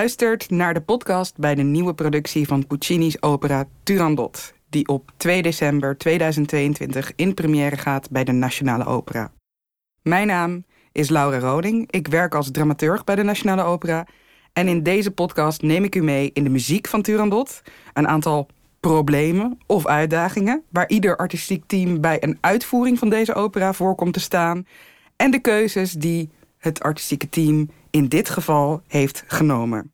luistert naar de podcast bij de nieuwe productie van Puccini's opera Turandot, die op 2 december 2022 in première gaat bij de Nationale Opera. Mijn naam is Laura Roding. Ik werk als dramaturg bij de Nationale Opera. En in deze podcast neem ik u mee in de muziek van Turandot, een aantal problemen of uitdagingen waar ieder artistiek team bij een uitvoering van deze opera voor komt te staan en de keuzes die het artistieke team in dit geval heeft genomen.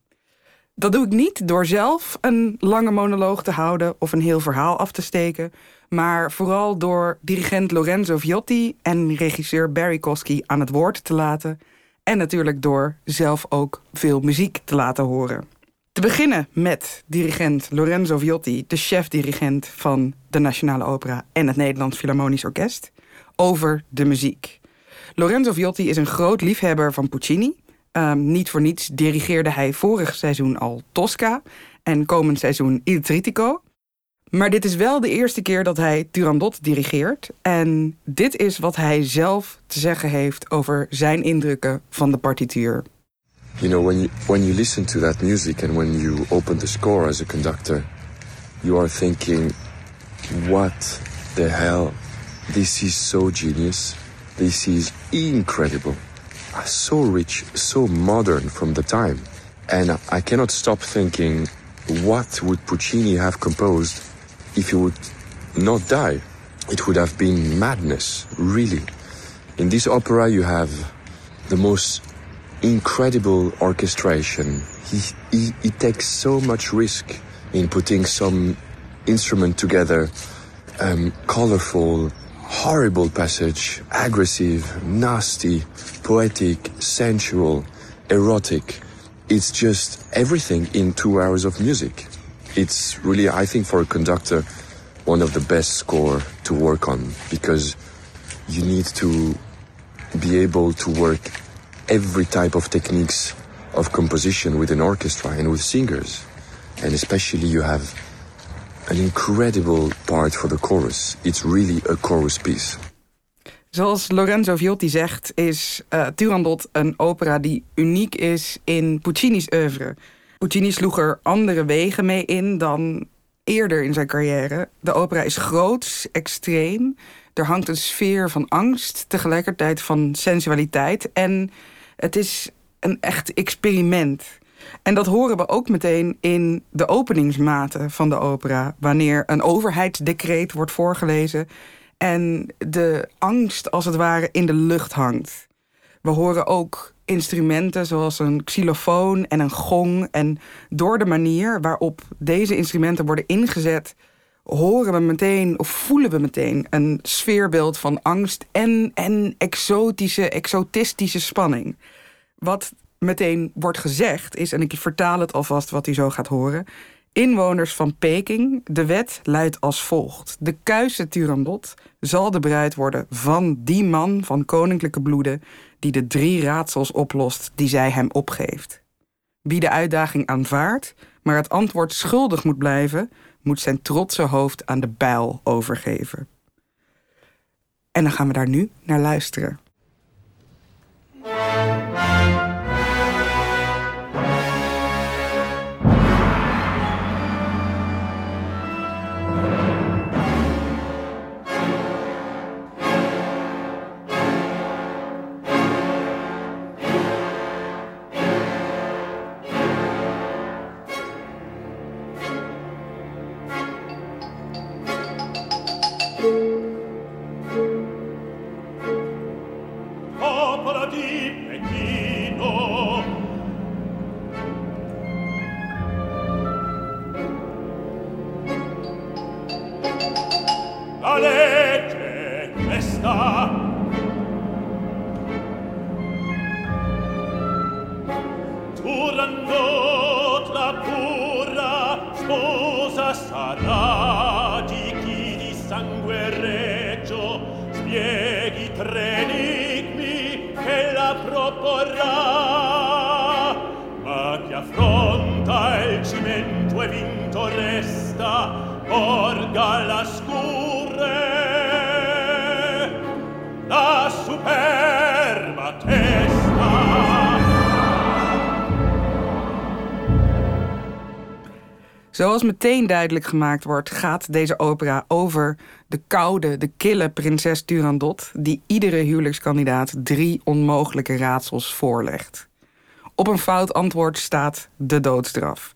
Dat doe ik niet door zelf een lange monoloog te houden of een heel verhaal af te steken, maar vooral door dirigent Lorenzo Viotti en regisseur Barry Kosky aan het woord te laten en natuurlijk door zelf ook veel muziek te laten horen. Te beginnen met dirigent Lorenzo Viotti, de chef-dirigent van de Nationale Opera en het Nederlands Philharmonisch Orkest, over de muziek. Lorenzo Viotti is een groot liefhebber van Puccini. Um, niet voor niets dirigeerde hij vorig seizoen al Tosca en komend seizoen Il Tritico. Maar dit is wel de eerste keer dat hij Turandot dirigeert. En dit is wat hij zelf te zeggen heeft over zijn indrukken van de partituur. You know, when you, when you listen to that music and when you open the score as a conductor, you are thinking, what the hell? This is so genius. This is incredible. So rich, so modern from the time. And I cannot stop thinking, what would Puccini have composed if he would not die? It would have been madness, really. In this opera, you have the most incredible orchestration. He, he, he takes so much risk in putting some instrument together, um, colorful, horrible passage, aggressive, nasty, poetic, sensual, erotic. It's just everything in two hours of music. It's really, I think, for a conductor, one of the best score to work on because you need to be able to work every type of techniques of composition with an orchestra and with singers. And especially you have an incredible part for the chorus. It's really a chorus piece. Zoals Lorenzo Viotti zegt, is uh, Turandot een opera die uniek is in Puccini's oeuvre. Puccini sloeg er andere wegen mee in dan eerder in zijn carrière. De opera is groot, extreem. Er hangt een sfeer van angst, tegelijkertijd van sensualiteit. En het is een echt experiment. En dat horen we ook meteen in de openingsmaten van de opera. Wanneer een overheidsdecreet wordt voorgelezen en de angst als het ware in de lucht hangt. We horen ook instrumenten zoals een xylofoon en een gong. En door de manier waarop deze instrumenten worden ingezet, horen we meteen of voelen we meteen een sfeerbeeld van angst en, en exotische, exotistische spanning. Wat meteen wordt gezegd is, en ik vertaal het alvast wat u zo gaat horen. Inwoners van Peking, de wet luidt als volgt. De kuise Turandot zal de bruid worden van die man van koninklijke bloeden... die de drie raadsels oplost die zij hem opgeeft. Wie de uitdaging aanvaardt, maar het antwoord schuldig moet blijven... moet zijn trotse hoofd aan de bijl overgeven. En dan gaan we daar nu naar luisteren. sarà di chi di sangue regio spieghi tre enigmi che la proporrà. Ma chi affronta il cimento e vinto resta orga la scure. La super Zoals meteen duidelijk gemaakt wordt, gaat deze opera over de koude, de kille prinses Turandot, die iedere huwelijkskandidaat drie onmogelijke raadsels voorlegt. Op een fout antwoord staat de doodstraf.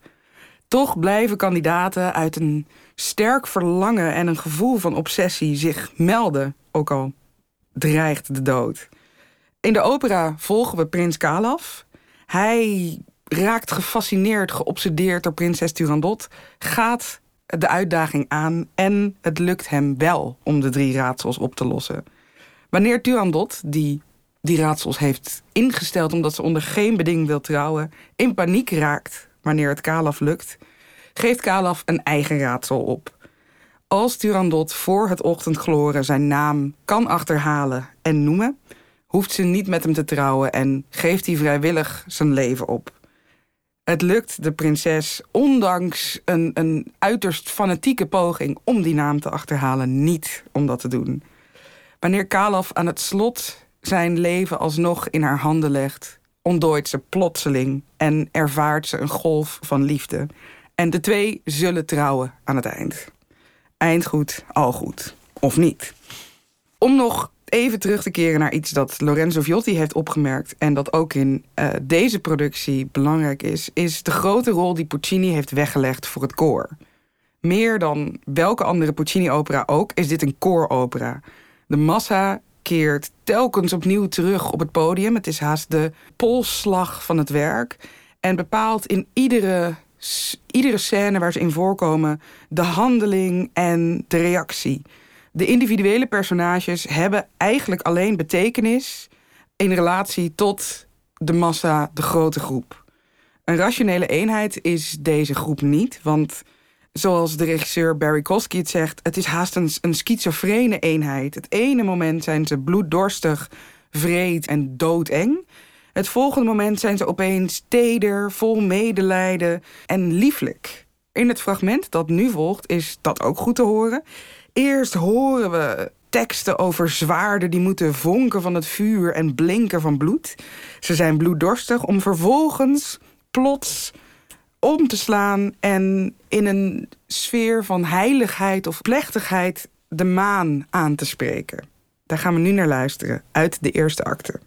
Toch blijven kandidaten uit een sterk verlangen en een gevoel van obsessie zich melden, ook al dreigt de dood. In de opera volgen we prins Kalaf. Hij raakt gefascineerd, geobsedeerd door prinses Turandot, gaat de uitdaging aan en het lukt hem wel om de drie raadsels op te lossen. Wanneer Turandot, die die raadsels heeft ingesteld omdat ze onder geen beding wil trouwen, in paniek raakt wanneer het Kalaf lukt, geeft Kalaf een eigen raadsel op. Als Turandot voor het ochtendgloren zijn naam kan achterhalen en noemen, hoeft ze niet met hem te trouwen en geeft hij vrijwillig zijn leven op. Het lukt de prinses, ondanks een, een uiterst fanatieke poging om die naam te achterhalen, niet om dat te doen. Wanneer Kalaf aan het slot zijn leven alsnog in haar handen legt, ontdooit ze plotseling en ervaart ze een golf van liefde. En de twee zullen trouwen aan het eind. Eind goed, al goed. Of niet. Om nog even terug te keren naar iets dat Lorenzo Viotti heeft opgemerkt en dat ook in uh, deze productie belangrijk is, is de grote rol die Puccini heeft weggelegd voor het koor. Meer dan welke andere Puccini-opera ook, is dit een kooropera. De massa keert telkens opnieuw terug op het podium. Het is haast de polsslag van het werk. En bepaalt in iedere, iedere scène waar ze in voorkomen de handeling en de reactie. De individuele personages hebben eigenlijk alleen betekenis in relatie tot de massa, de grote groep. Een rationele eenheid is deze groep niet, want zoals de regisseur Barry Kosky het zegt, het is haast een, een schizofrene eenheid. Het ene moment zijn ze bloeddorstig, vreed en doodeng. Het volgende moment zijn ze opeens teder, vol medelijden en lieflijk. In het fragment dat nu volgt is dat ook goed te horen. Eerst horen we teksten over zwaarden die moeten vonken van het vuur en blinken van bloed. Ze zijn bloeddorstig om vervolgens plots om te slaan en in een sfeer van heiligheid of plechtigheid de maan aan te spreken. Daar gaan we nu naar luisteren uit de eerste acte.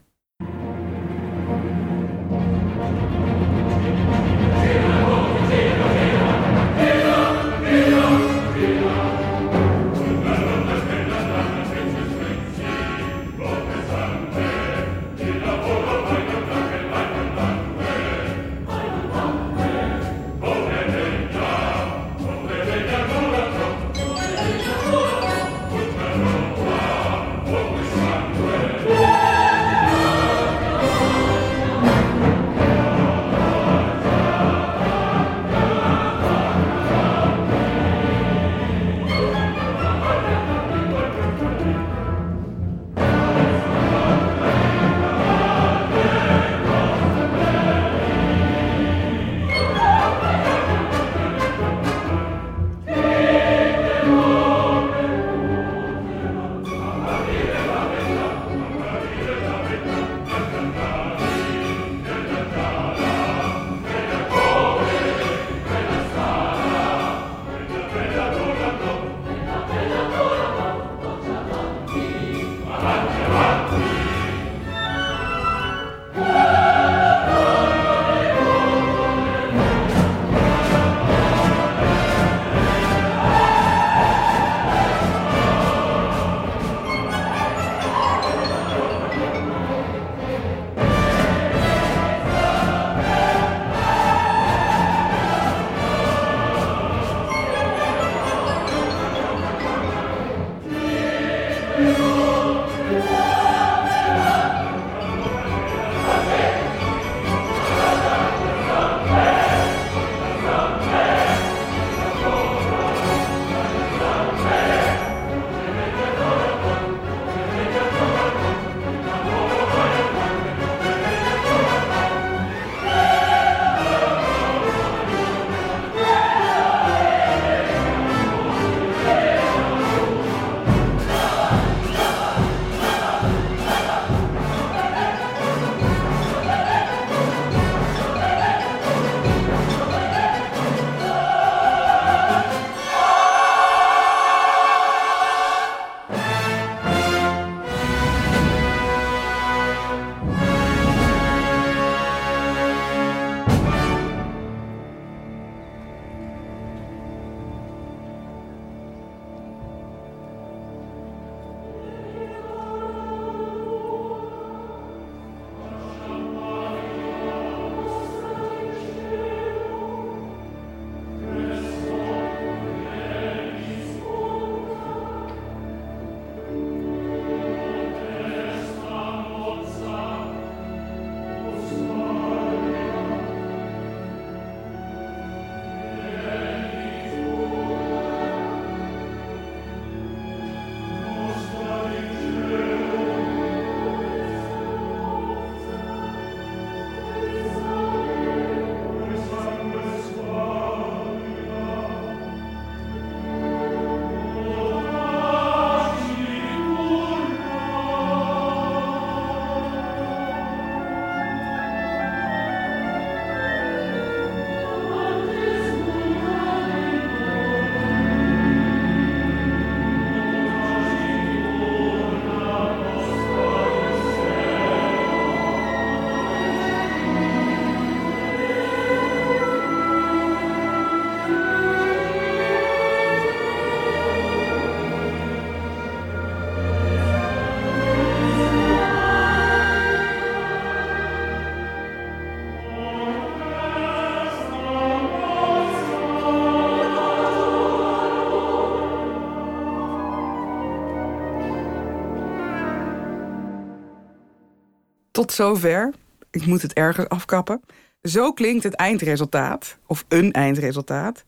Tot zover. Ik moet het ergens afkappen. Zo klinkt het eindresultaat, of een eindresultaat.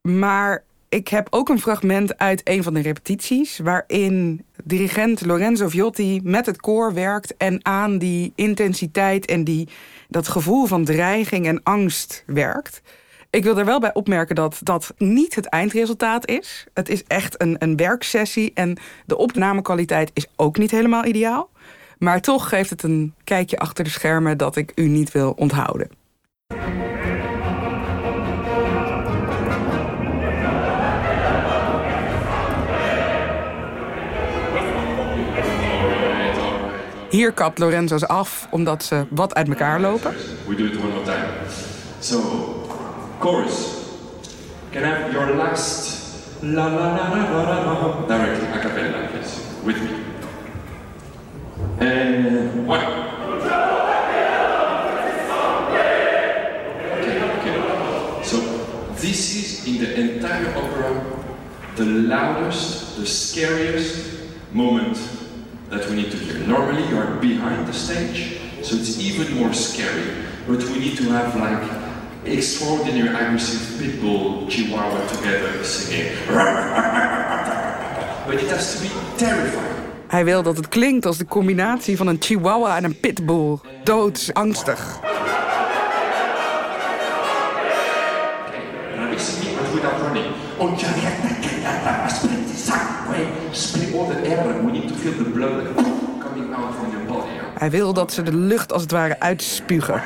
Maar ik heb ook een fragment uit een van de repetities... waarin dirigent Lorenzo Viotti met het koor werkt... en aan die intensiteit en die, dat gevoel van dreiging en angst werkt. Ik wil er wel bij opmerken dat dat niet het eindresultaat is. Het is echt een, een werksessie en de opnamekwaliteit is ook niet helemaal ideaal. Maar toch geeft het een kijkje achter de schermen dat ik u niet wil onthouden. Hier kapt Lorenzo's af omdat ze wat uit elkaar lopen. We do it one more time. So, chorus. Can I have your last la la la la la la la directly a cappella, please, with me. Eh, One. Okay, okay. So this is in the entire opera the loudest, the scariest moment that we need to hear. Normally you are behind the stage, so it's even more scary. But we need to have like extraordinary aggressive pitbull chihuahua together singing. But it has to be terrifying. Hij wil dat het klinkt als de combinatie van een chihuahua en een pitbull. Doodsangstig. Hij wil dat ze de lucht als het ware uitspugen.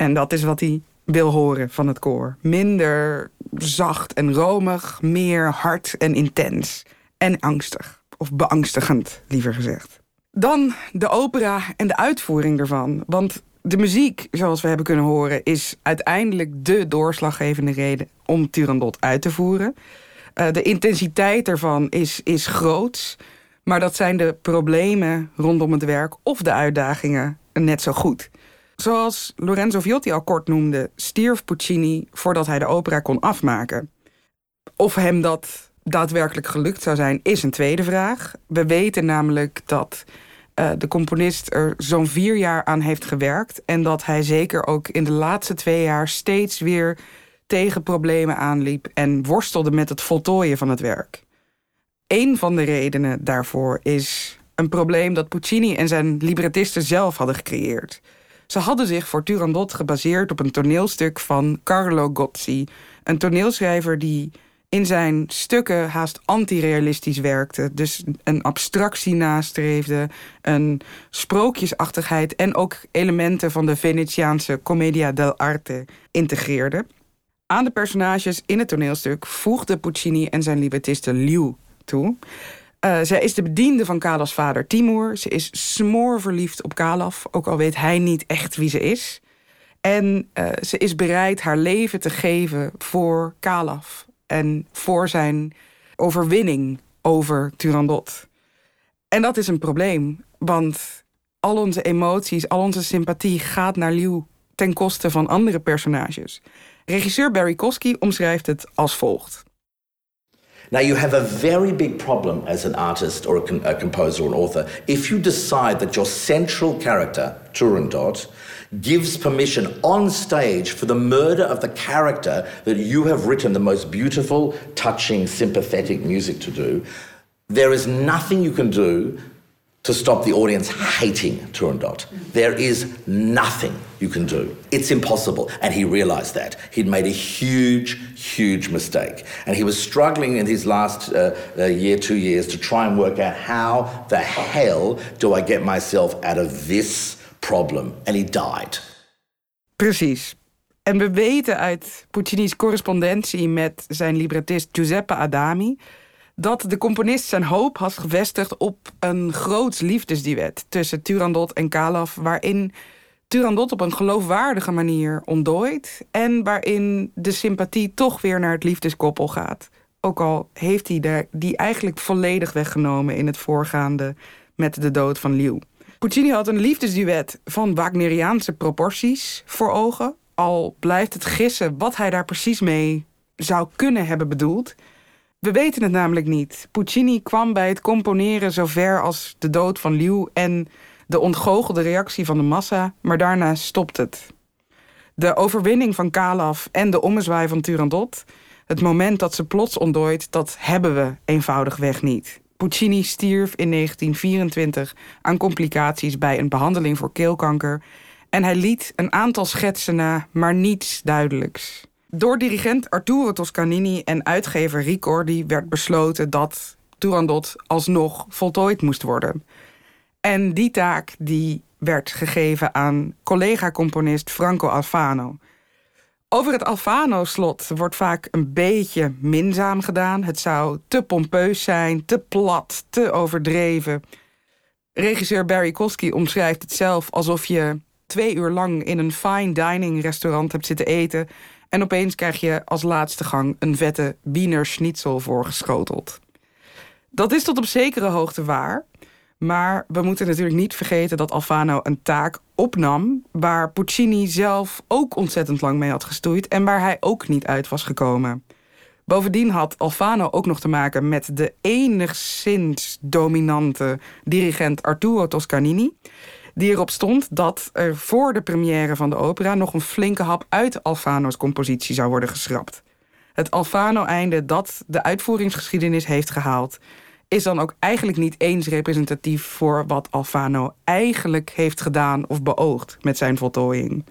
En dat is wat hij wil horen van het koor. Minder zacht en romig, meer hard en intens. En angstig. Of beangstigend, liever gezegd. Dan de opera en de uitvoering ervan. Want de muziek, zoals we hebben kunnen horen, is uiteindelijk de doorslaggevende reden om Turandot uit te voeren. Eh, de intensiteit ervan is, is groot. Maar dat zijn de problemen rondom het werk of de uitdagingen net zo goed. Zoals Lorenzo Viotti al kort noemde, stierf Puccini voordat hij de opera kon afmaken. Of hem dat daadwerkelijk gelukt zou zijn, is een tweede vraag. We weten namelijk dat eh, de componist er zo'n vier jaar aan heeft gewerkt. En dat hij zeker ook in de laatste twee jaar steeds weer tegen problemen aanliep en worstelde met het voltooien van het werk. Een van de redenen daarvoor is een probleem dat Puccini en zijn librettisten zelf hadden gecreëerd. Ze hadden zich voor Turandot gebaseerd op een toneelstuk van Carlo Gozzi, een toneelschrijver die in zijn stukken haast antirealistisch werkte. Dus een abstractie nastreefde, een sprookjesachtigheid en ook elementen van de Venetiaanse commedia dell'arte integreerde. Aan de personages in het toneelstuk voegde Puccini en zijn librettiste Liu toe. Uh, zij is de bediende van Kalaf's vader Timur. Ze is smoorverliefd op Kalaf, ook al weet hij niet echt wie ze is. En uh, ze is bereid haar leven te geven voor Kalaf en voor zijn overwinning over Turandot. En dat is een probleem, want al onze emoties, al onze sympathie gaat naar Liu ten koste van andere personages. Regisseur Barry Kosky omschrijft het als volgt. Now, you have a very big problem as an artist or a, com- a composer or an author if you decide that your central character, Turandot, gives permission on stage for the murder of the character that you have written the most beautiful, touching, sympathetic music to do. There is nothing you can do to stop the audience hating Turandot. There is nothing you can do. It's impossible. And he realized that. He'd made a huge, huge mistake. And he was struggling in his last uh, uh, year, two years, to try and work out how the hell do I get myself out of this problem? And he died. Precies. En we weten uit Puccini's correspondentie met zijn librettist Giuseppe Adami dat de componist zijn hoop had gevestigd op een groot liefdesduet tussen Turandot en Kalaf, waarin Turandot op een geloofwaardige manier ontdooit en waarin de sympathie toch weer naar het liefdeskoppel gaat. Ook al heeft hij die eigenlijk volledig weggenomen in het voorgaande met de dood van Liu. Puccini had een liefdesduet van Wagneriaanse proporties voor ogen. Al blijft het gissen wat hij daar precies mee zou kunnen hebben bedoeld. We weten het namelijk niet. Puccini kwam bij het componeren zover als de dood van Liu en de ontgoochelde reactie van de massa, maar daarna stopt het. De overwinning van Kalaf en de ommezwaai van Turandot, het moment dat ze plots ontdooit, dat hebben we eenvoudigweg niet. Puccini stierf in 1924 aan complicaties bij een behandeling voor keelkanker en hij liet een aantal schetsen na, maar niets duidelijks. Door dirigent Arturo Toscanini en uitgever Ricordi werd besloten dat Turandot alsnog voltooid moest worden. En die taak die werd gegeven aan collega-componist Franco Alfano. Over het Alfano-slot wordt vaak een beetje minzaam gedaan. Het zou te pompeus zijn, te plat, te overdreven. Regisseur Barry Kosky omschrijft het zelf alsof je twee uur lang in een fine dining restaurant hebt zitten eten. En opeens krijg je als laatste gang een vette Wiener Schnitzel voorgeschoteld. Dat is tot op zekere hoogte waar. Maar we moeten natuurlijk niet vergeten dat Alfano een taak opnam waar Puccini zelf ook ontzettend lang mee had gestoeid en waar hij ook niet uit was gekomen. Bovendien had Alfano ook nog te maken met de enigszins dominante dirigent Arturo Toscanini, die erop stond dat er voor de première van de opera nog een flinke hap uit Alfano's compositie zou worden geschrapt. Het Alfano-einde dat de uitvoeringsgeschiedenis heeft gehaald, is dan ook eigenlijk niet eens representatief voor wat Alfano eigenlijk heeft gedaan of beoogd met zijn voltooiing.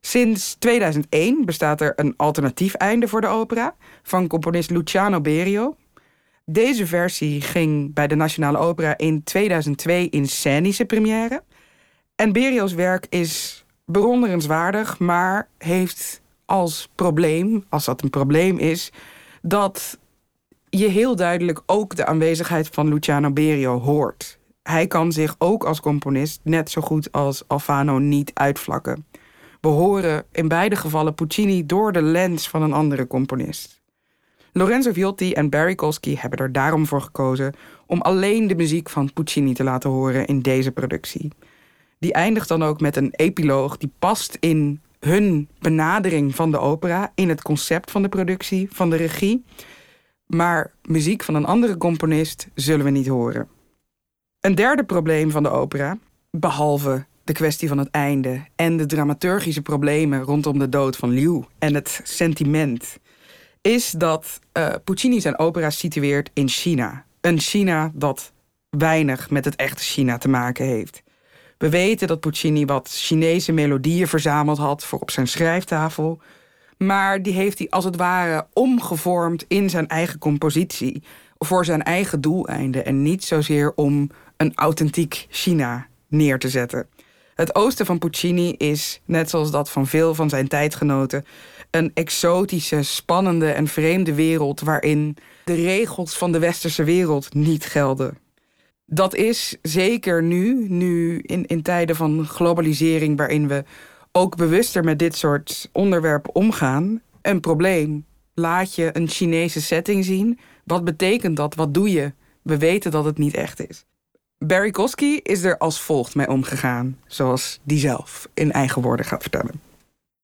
Sinds 2001 bestaat er een alternatief einde voor de opera van componist Luciano Berio. Deze versie ging bij de Nationale Opera in 2002 in scenische première. En Berio's werk is bewonderenswaardig, maar heeft als probleem, als dat een probleem is, dat je heel duidelijk ook de aanwezigheid van Luciano Berio hoort. Hij kan zich ook als componist net zo goed als Alfano niet uitvlakken. We horen in beide gevallen Puccini door de lens van een andere componist. Lorenzo Viotti en Barry Kosky hebben er daarom voor gekozen om alleen de muziek van Puccini te laten horen in deze productie. Die eindigt dan ook met een epiloog die past in hun benadering van de opera, in het concept van de productie, van de regie. Maar muziek van een andere componist zullen we niet horen. Een derde probleem van de opera, behalve de kwestie van het einde en de dramaturgische problemen rondom de dood van Liu en het sentiment, is dat uh, Puccini zijn opera situeert in China. Een China dat weinig met het echte China te maken heeft. We weten dat Puccini wat Chinese melodieën verzameld had voor op zijn schrijftafel, maar die heeft hij als het ware omgevormd in zijn eigen compositie. Voor zijn eigen doeleinden. En niet zozeer om een authentiek China neer te zetten. Het oosten van Puccini is, net zoals dat van veel van zijn tijdgenoten, een exotische, spannende en vreemde wereld waarin de regels van de westerse wereld niet gelden. Dat is zeker nu, nu in, in tijden van globalisering, waarin we ook bewuster met dit soort onderwerpen omgaan. Een probleem. Laat je een Chinese setting zien. Wat betekent dat? Wat doe je? We weten dat het niet echt is. Barry Kosky is er als volgt mee omgegaan, zoals die zelf in eigen woorden gaat vertellen.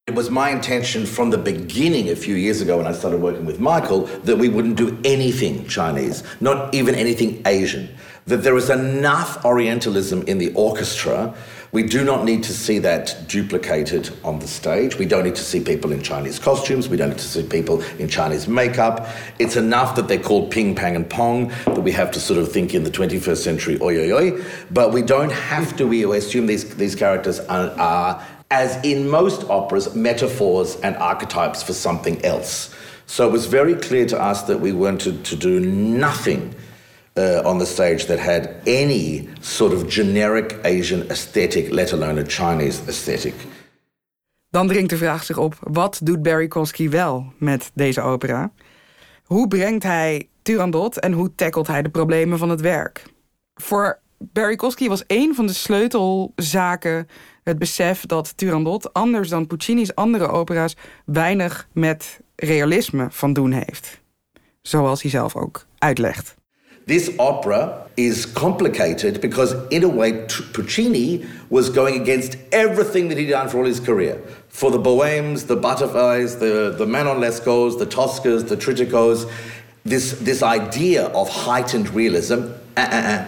It was my intention from the beginning, a few years ago, when I started working with Michael, that we wouldn't do anything Chinese, not even anything Asian. That there is enough Orientalism in the orchestra We do not need to see that duplicated on the stage. We don't need to see people in Chinese costumes. We don't need to see people in Chinese makeup. It's enough that they're called ping, pang, and pong that we have to sort of think in the 21st century, oi, oi, oi. But we don't have to. We assume these, these characters are, are, as in most operas, metaphors and archetypes for something else. So it was very clear to us that we wanted to do nothing uh, on the stage that had any sort of generic Asian aesthetic, let alone a Chinese aesthetic. Dan dringt de vraag zich op: wat doet Barry Kosky wel met deze opera? Hoe brengt hij Turandot en hoe tackelt hij de problemen van het werk? Voor Barry Kosky was een van de sleutelzaken het besef dat Turandot, anders dan Puccini's andere opera's, weinig met realisme van doen heeft. Zoals hij zelf ook uitlegt. This opera is complicated because, in a way, Puccini was going against everything that he'd done for all his career. For the Bohemes, the Butterflies, the, the Manon Lescaus, the Toscas, the Triticos, this, this idea of heightened realism, uh-uh-uh.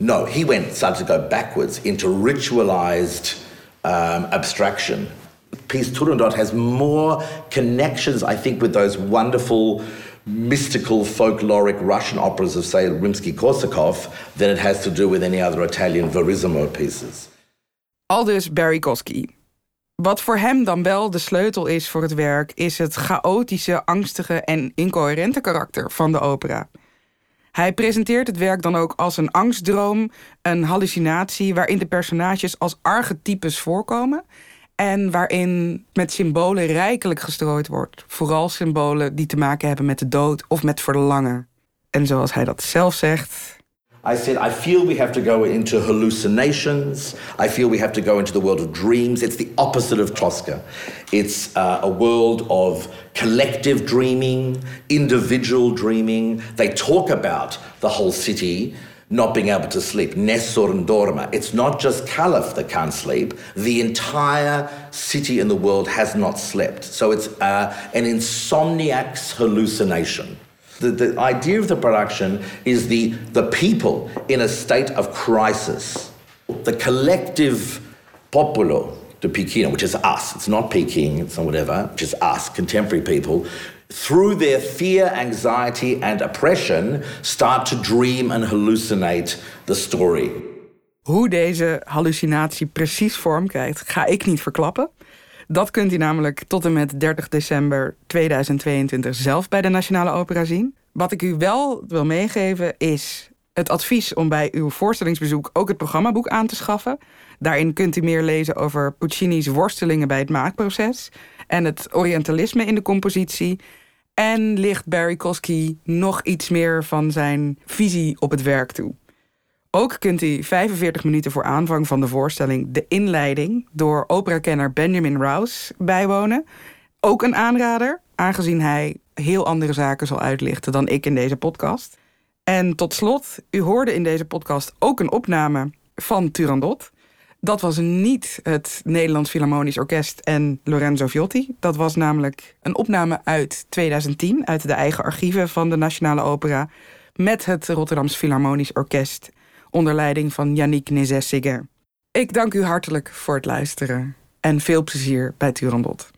No, he went, started to go backwards into ritualized um, abstraction. Piece Turandot has more connections, I think, with those wonderful mystical folkloric Russian operas of, say, Rimsky-Korsakov than it has to do with any other Italian Verissimo pieces. Aldus Barry Kosky. Wat voor hem dan wel de sleutel is voor het werk, is het chaotische, angstige en incoherente karakter van de opera. Hij presenteert het werk dan ook als een angstdroom, een hallucinatie waarin de personages als archetypes voorkomen en waarin met symbolen rijkelijk gestrooid wordt. Vooral symbolen die te maken hebben met de dood of met verlangen. En zoals hij dat zelf zegt. I said, I feel we have to go into hallucinations. I feel we have to go into the world of dreams. It's the opposite of Tosca. It's uh, a world of collective dreaming, individual dreaming. They talk about the whole city not being able to sleep. Nessor and Dorma. It's not just Caliph that can't sleep. The entire city in the world has not slept. So it's uh, an insomniac's hallucination. The, the idea of the production is the, the people in a state of crisis. The collective populo, the Pekino, which is us, it's not Peking, it's not whatever, which is us, contemporary people, through their fear, anxiety, and oppression, start to dream and hallucinate the story. Hoe deze hallucinatie precies vorm krijgt, ga ik niet verklappen. Dat kunt u namelijk tot en met 30 december 2022 zelf bij de Nationale Opera zien. Wat ik u wel wil meegeven is het advies om bij uw voorstellingsbezoek ook het programmaboek aan te schaffen. Daarin kunt u meer lezen over Puccini's worstelingen bij het maakproces en het orientalisme in de compositie. En ligt Barry Kosky nog iets meer van zijn visie op het werk toe. Ook kunt u 45 minuten voor aanvang van de voorstelling de inleiding door operakenner Benjamin Rouse bijwonen. Ook een aanrader, aangezien hij heel andere zaken zal uitlichten dan ik in deze podcast. En tot slot, u hoorde in deze podcast ook een opname van Turandot. Dat was niet het Nederlands Philharmonisch Orkest en Lorenzo Viotti. Dat was namelijk een opname uit 2010, uit de eigen archieven van de Nationale Opera, met het Rotterdams Philharmonisch Orkest onder leiding van Yannick Nézet-Séguin. Ik dank u hartelijk voor het luisteren en veel plezier bij Turandot.